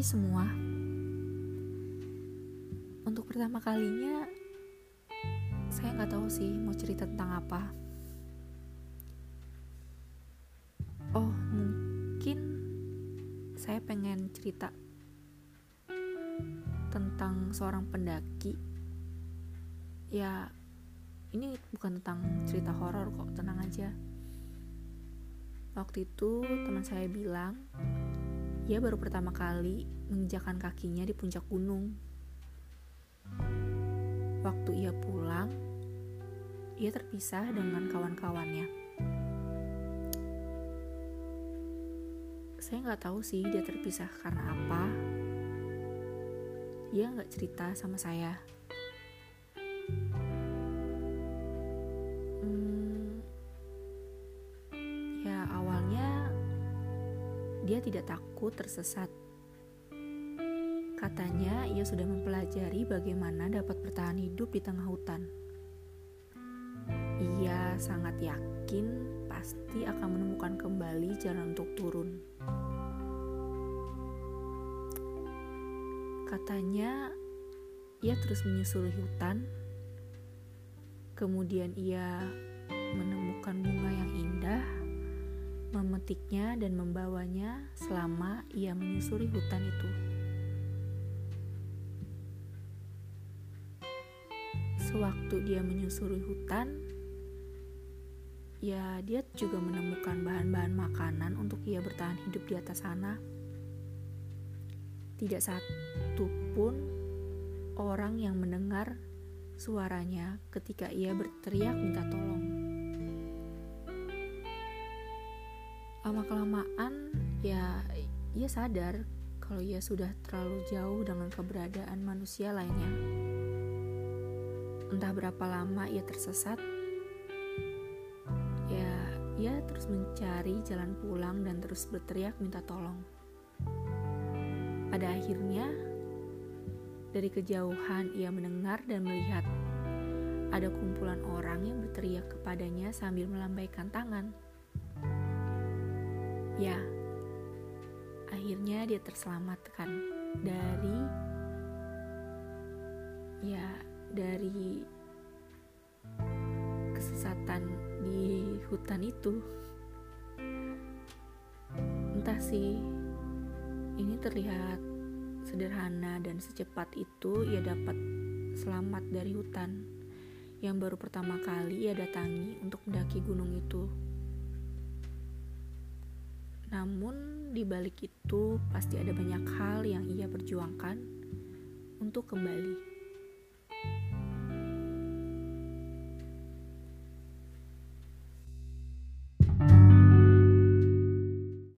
semua. Untuk pertama kalinya, saya nggak tahu sih mau cerita tentang apa. Oh, mungkin saya pengen cerita tentang seorang pendaki. Ya, ini bukan tentang cerita horor kok, tenang aja. Waktu itu teman saya bilang, ia baru pertama kali menginjakan kakinya di puncak gunung. Waktu ia pulang, ia terpisah dengan kawan-kawannya. Saya nggak tahu sih dia terpisah karena apa. Dia nggak cerita sama saya. Dia tidak takut tersesat. Katanya ia sudah mempelajari bagaimana dapat bertahan hidup di tengah hutan. Ia sangat yakin pasti akan menemukan kembali jalan untuk turun. Katanya ia terus menyusuri hutan. Kemudian ia menemukan bunga yang indah memetiknya dan membawanya selama ia menyusuri hutan itu. Sewaktu dia menyusuri hutan, ya dia juga menemukan bahan-bahan makanan untuk ia bertahan hidup di atas sana. Tidak satu pun orang yang mendengar suaranya ketika ia berteriak minta tolong. Lama kelamaan ya ia sadar kalau ia sudah terlalu jauh dengan keberadaan manusia lainnya. Entah berapa lama ia tersesat, ya ia terus mencari jalan pulang dan terus berteriak minta tolong. Pada akhirnya, dari kejauhan ia mendengar dan melihat ada kumpulan orang yang berteriak kepadanya sambil melambaikan tangan. Ya, akhirnya dia terselamatkan dari ya dari kesesatan di hutan itu. Entah sih, ini terlihat sederhana dan secepat itu ia dapat selamat dari hutan yang baru pertama kali ia datangi untuk mendaki gunung itu. Namun di balik itu pasti ada banyak hal yang ia perjuangkan untuk kembali.